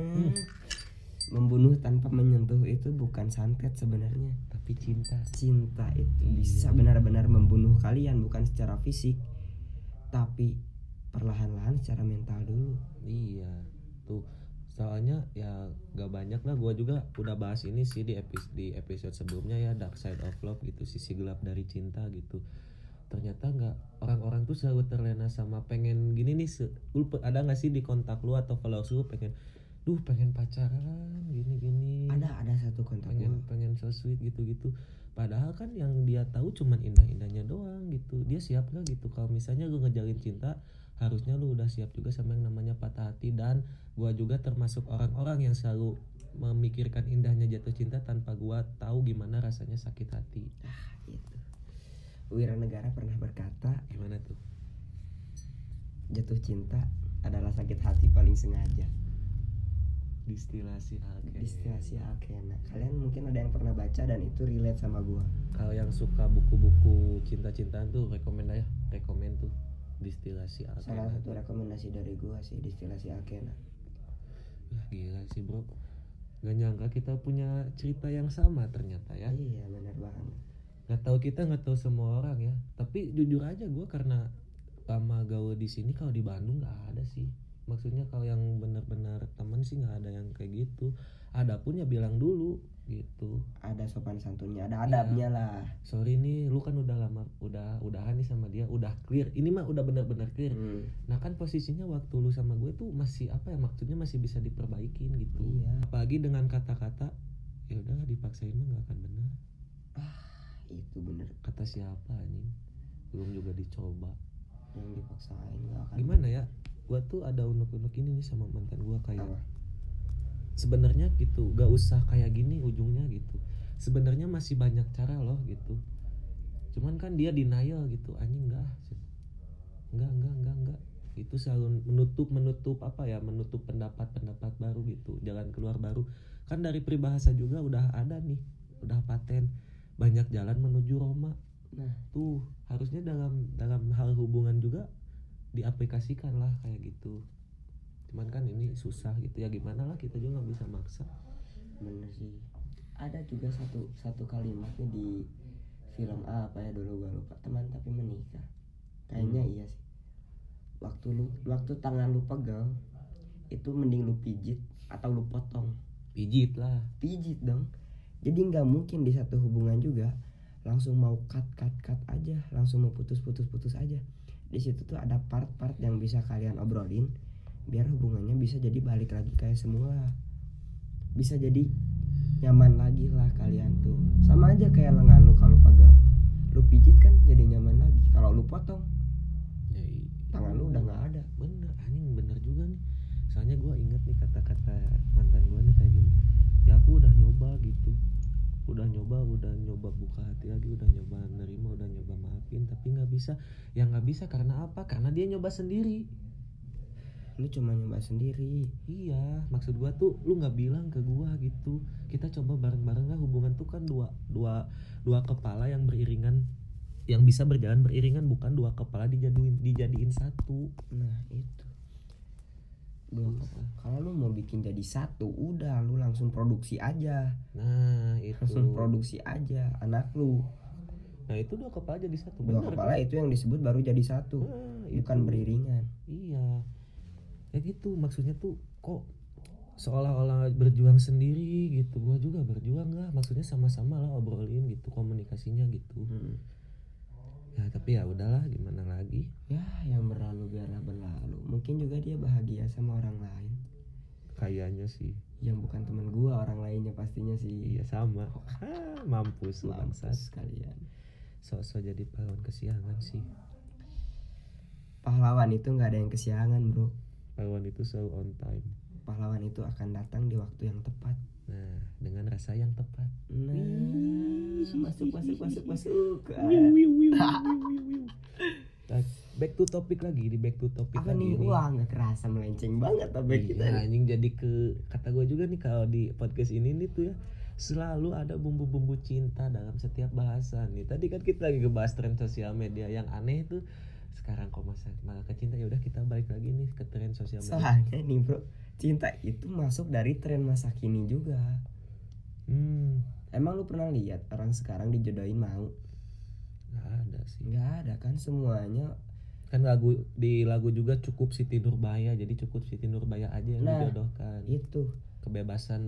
membunuh tanpa menyentuh itu bukan santet sebenarnya Tapi cinta. cinta itu Iya. bisa benar-benar membunuh kalian bukan secara fisik tapi perlahan-lahan secara mental dulu Iya. Tuh. Soalnya ya gak banyak lah. Gua juga udah bahas ini sih di episode di episode sebelumnya ya Dark Side of Love gitu sisi gelap dari cinta gitu. Ternyata nggak orang-orang tuh selalu terlena sama pengen gini nih se- lu ada nggak sih di kontak lu atau followers lu pengen duh pengen pacaran gini-gini. Ada ada satu kontak gua. pengen pengen so sweet gitu-gitu padahal kan yang dia tahu cuman indah-indahnya doang gitu. Dia siap nggak gitu? Kalau misalnya lu ngejalin cinta harusnya lu udah siap juga sama yang namanya patah hati. Dan gua juga termasuk orang-orang yang selalu memikirkan indahnya jatuh cinta tanpa gua tahu gimana rasanya sakit hati. Gitu. Wira Negara pernah berkata gimana tuh? Jatuh cinta adalah sakit hati paling sengaja distilasi alkene distilasi alkena. Kalian mungkin ada yang pernah baca dan itu relate sama gua. Kalau yang suka buku-buku cinta-cintaan tuh rekomend aja rekomend tuh distilasi salah alkene satu rekomendasi dari gua sih distilasi alkena. Wah, gila sih bro. Gak nyangka kita punya cerita yang sama ternyata ya. iya benar banget. Gak tahu kita nggak tahu semua orang ya. Tapi jujur aja gue karena lama gaul di sini kalau di Bandung nggak ada sih. Maksudnya kalau yang benar-benar teman sih nggak ada yang kayak gitu. Ada pun ya bilang dulu gitu. ada sopan santunnya ada adabnya lah Sorry nih, lu kan udah lama udah udahan nih sama dia, udah clear. Ini mah udah benar-benar clear. Hmm, Nah kan posisinya waktu lu sama gue tuh masih apa ya maksudnya masih bisa diperbaikin gitu. Iya. Apalagi dengan kata-kata ya udahlah dipaksain mah nggak akan benar. itu bener Kata siapa anjing? Belum juga dicoba. yang dipaksain gak akan Gimana ya? Gua tuh ada unek-unek ini nih sama mantan gua kayak sebenarnya gitu, gak usah kayak gini ujungnya gitu. Sebenarnya masih banyak cara loh gitu. Cuman kan dia denial gitu, anjing enggak. Enggak, enggak, enggak, enggak. Itu selalu menutup menutup apa ya? Menutup pendapat-pendapat baru gitu, jalan keluar baru. Kan dari peribahasa juga udah ada nih, udah paten banyak jalan menuju Roma. nah Tuh, harusnya dalam dalam hal hubungan juga diaplikasikan lah kayak gitu. Cuman kan ini susah gitu ya gimana lah kita juga nggak bisa maksa. bener sih ada juga satu satu kalimat nih di film apa ya dulu gua lupa teman tapi menikah kayaknya Hmm. iya sih waktu lu waktu tangan lu pegang itu mending lu pijit atau lu potong Pijit lah. pijit dong jadi nggak mungkin di satu hubungan juga langsung mau cut cut cut aja langsung mau putus putus putus aja di situ tuh ada part-part yang bisa kalian obrolin biar hubungannya bisa jadi balik lagi kayak semula bisa jadi nyaman lagi lah kalian tuh sama aja kayak lengan lu kalau pagal lu pijit kan jadi nyaman lagi kalau lu potong Ya, tangan lu udah nggak ada bener anjing bener juga nih. Soalnya gua inget nih kata-kata mantan gua nih kayak gini. Ya aku udah nyoba gitu. Udah nyoba, udah nyoba buka hati lagi, udah tapi nggak bisa. Ya nggak bisa karena apa? Karena dia nyoba sendiri. lu cuma nyoba sendiri Iya, maksud gua tuh lu nggak bilang ke gua gitu. Kita coba bareng-bareng lah hubungan tuh kan dua dua dua kepala yang beriringan yang bisa berjalan beriringan bukan dua kepala dijadiin dijadiin satu. nah itu belum Susah. kalau lu mau bikin jadi satu udah lu langsung produksi aja Nah, itu. langsung produksi aja anak lu Nah, itu dua kepala jadi satu. dua Bener kepala kan? itu yang disebut baru jadi satu Nah, bukan itu. beriringan Iya. Ya gitu, maksudnya tuh kok seolah-olah berjuang sendiri gitu. Gua juga berjuang lah, maksudnya sama-sama lah obrolin gitu komunikasinya gitu. Hmm. Ya, tapi ya udahlah gimana lagi. ya yang berlalu biarlah berlalu mungkin juga dia bahagia sama orang lain Kayaknya sih. yang bukan teman gua orang lainnya pastinya sih Iya sama. <laughs> Ah, mampus bangsat. mampus kalian Sok-sok jadi pahlawan kesiangan sih. pahlawan itu nggak ada yang kesiangan bro Pahlawan itu selalu on time. pahlawan itu akan datang di waktu yang tepat Nah, dengan rasa yang tepat. nah masuk masuk masuk masuk back to topic lagi di back to topic apa lagi nih wah nggak kerasa melenceng banget topik kita Iya, nih. anjing jadi ke kata gue juga nih kalau di podcast ini nih tuh ya selalu ada bumbu-bumbu cinta dalam setiap bahasan nih. Tadi kan kita lagi ngebahas tren sosial media yang aneh tuh sekarang kok masa malah ke cinta ya udah kita balik lagi nih ke tren sosial media. soalnya nih bro cinta itu masuk dari tren masa kini juga Hmm, emang lu pernah lihat orang sekarang dijodohin mau nggak ada sih. nggak ada kan semuanya Kan lagu di lagu juga cukup Siti Nurbaya jadi cukup Siti Nurbaya aja yang Nah. dijodohkan. itu kebebasan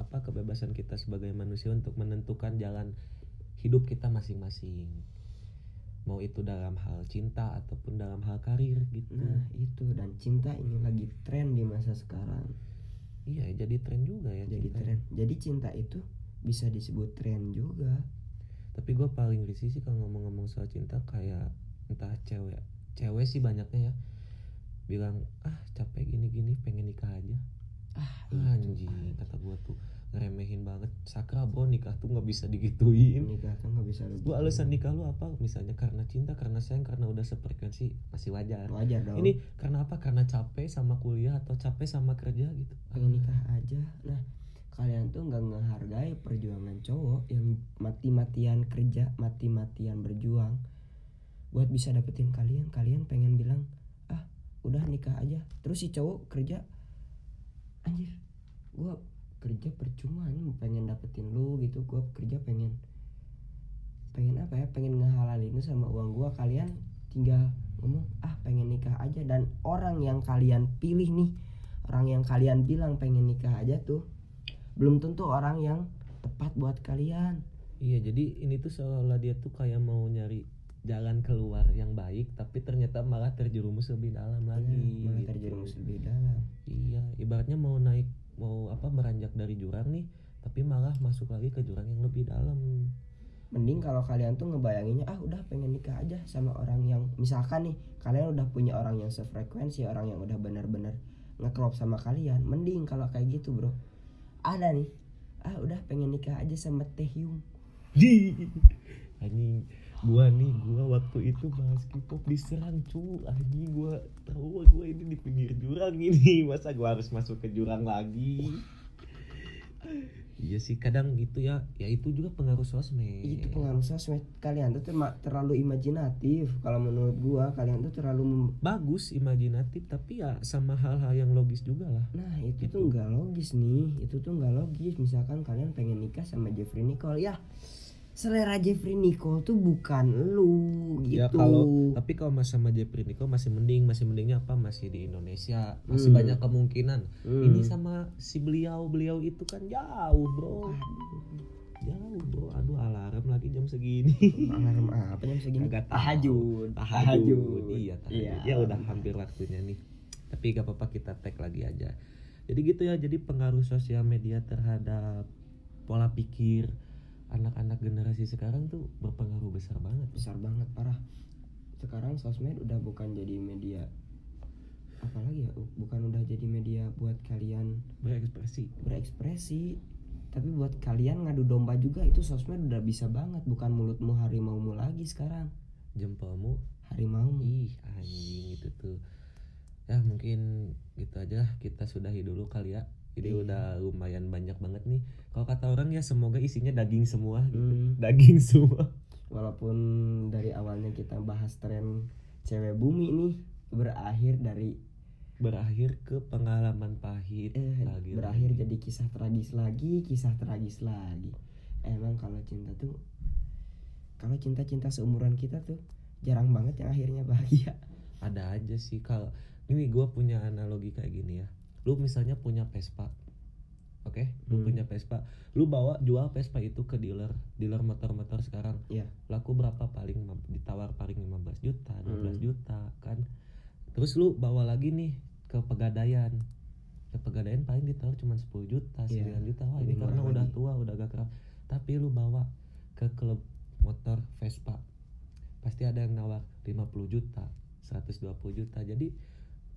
apa kebebasan kita sebagai manusia untuk menentukan jalan hidup kita masing-masing. Mau itu dalam hal cinta ataupun dalam hal karir gitu. Nah itu. Dan cinta ini lagi tren di masa sekarang. Iya jadi tren juga ya jadi cinta. tren. Jadi cinta itu bisa disebut tren juga. Tapi gue paling risih sih kalau ngomong-ngomong soal cinta kayak entah cewek cewek sih banyaknya ya. Bilang ah capek gini-gini pengen nikah aja ah anjing kata gue tuh ngeremehin banget sakra bro nikah tuh nggak bisa digituin nikah kan nggak bisa Gue alasan nikah lu apa? Misalnya karena cinta, karena sayang, karena udah sefrekuensi masih wajar. wajar dong Ini karena apa? Karena capek sama kuliah atau capek sama kerja gitu. pengen nikah aja nah kalian tuh nggak ngehargai perjuangan cowok yang mati-matian kerja mati-matian berjuang buat bisa dapetin kalian kalian pengen bilang ah udah nikah aja terus si cowok kerja anjir gua kerja percuma nih pengen dapetin lu gitu. Gue kerja pengen pengen apa ya pengen ngehalalin lu sama uang gua. Kalian tinggal ngomong ah pengen nikah aja. Dan orang yang kalian pilih nih orang yang kalian bilang pengen nikah aja tuh belum tentu orang yang tepat buat kalian. Iya jadi ini tuh seolah dia tuh kayak mau nyari jalan keluar yang baik tapi ternyata malah terjerumus lebih dalam lagi. Nah, malah gitu. terjerumus lebih dalam Iya, ibaratnya mau naik mau apa meranjak dari jurang nih, tapi malah masuk lagi ke jurang yang lebih dalam. mending kalau kalian tuh ngebayanginnya ah udah pengen nikah aja sama orang yang misalkan nih kalian udah punya orang yang sefrekuensi orang yang udah benar-benar ngeklop sama kalian mending kalau kayak gitu bro ada nih ah udah pengen nikah aja sama Taehyung Di anjing gua nih gua waktu itu bahas K-pop diserang cu. Anjing gua tahu gua ini di pinggir jurang ini. <laughs> Masa gua harus masuk ke jurang lagi? Iya sih kadang gitu ya. Ya itu juga pengaruh sosmed. Itu pengaruh sosmed. Kalian tuh terlalu imajinatif kalau menurut gua. Kalian tuh terlalu bagus imajinatif tapi ya sama hal-hal yang logis juga lah. Nah itu Gitu. tuh nggak logis nih. Itu tuh nggak logis. Misalkan kalian pengen nikah sama Jeffrey Nicole ya selera Jeffrey Nicole tuh bukan lu gitu Ya kalau tapi kalau mas sama Jeffrey Nico masih mending, masih mendingnya apa? Masih di Indonesia, masih Hmm. banyak kemungkinan. Hmm. Ini sama si beliau beliau itu kan jauh bro, jauh bro. Aduh alarm lagi jam segini. <laughs> alarm apa jam segini Agak tahu. tahajud Tahajud. Iya, tahajud. Iya. Ya udah hampir waktunya nih. Tapi gak apa-apa kita tag lagi aja. Jadi gitu ya. Jadi pengaruh sosial media terhadap pola pikir anak-anak generasi sekarang tuh berpengaruh besar banget. besar banget parah. Sekarang sosmed udah bukan jadi media apalagi ya bukan udah jadi media buat kalian Berekspresi. berekspresi tapi buat kalian ngadu domba juga itu sosmed udah bisa banget. Bukan mulutmu harimaumu lagi sekarang. Jempolmu? Harimaumu. Ih anjing itu tuh. Ya mungkin gitu aja kita sudahi dulu kali ya Ini Iya. udah lumayan banyak banget nih. Kalau kata orang ya semoga isinya daging semua gitu. Hmm. <laughs> Daging semua. Walaupun dari awalnya kita bahas tren cewek bumi nih berakhir dari Berakhir ke pengalaman pahit. Eh, lagi berakhir jadi kisah tragis lagi kisah tragis lagi. Emang kalau cinta tuh kalau cinta-cinta seumuran kita tuh jarang banget yang akhirnya bahagia. Ada aja sih. Kalau Ini gue punya analogi kayak gini ya Lu misalnya punya Vespa Oke, lu Hmm. punya Vespa Lu bawa jual Vespa itu ke dealer Dealer motor-motor sekarang. Iya. laku berapa? Paling ditawar paling 15 juta 12 Hmm. juta kan? Terus lu bawa lagi nih ke pegadaian. Ke pegadaian paling ditawar cuma 10 juta Iya, 9 juta. Wah ini lebih karena udah lagi. tua udah gak kerap tapi lu bawa ke klub motor Vespa. Pasti ada yang nawar 50 juta 120 juta. Jadi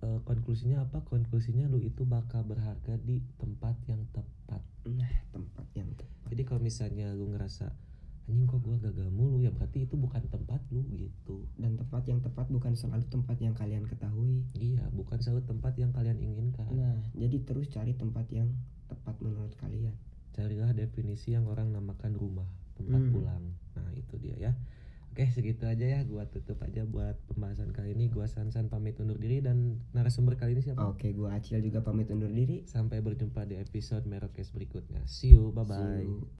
eh, konklusinya apa konklusinya lu itu bakal berharga di tempat yang tepat nah tempat yang tepat jadi kalau misalnya lu ngerasa anjing kok gua gagal mulu ya berarti itu bukan tempat lu gitu. dan tempat yang tepat bukan selalu tempat yang kalian ketahui Iya, bukan selalu tempat yang kalian inginkan. nah jadi terus cari tempat yang tepat menurut kalian Carilah definisi yang orang namakan rumah, tempat Hmm. pulang. Nah, itu dia ya. Oke, segitu aja ya. Gua tutup aja buat pembahasan kali ini. Gua Sansan pamit undur diri dan narasumber kali ini siapa? oke gua Acil juga pamit undur diri Sampai berjumpa di episode Merokes berikutnya. See you, bye bye.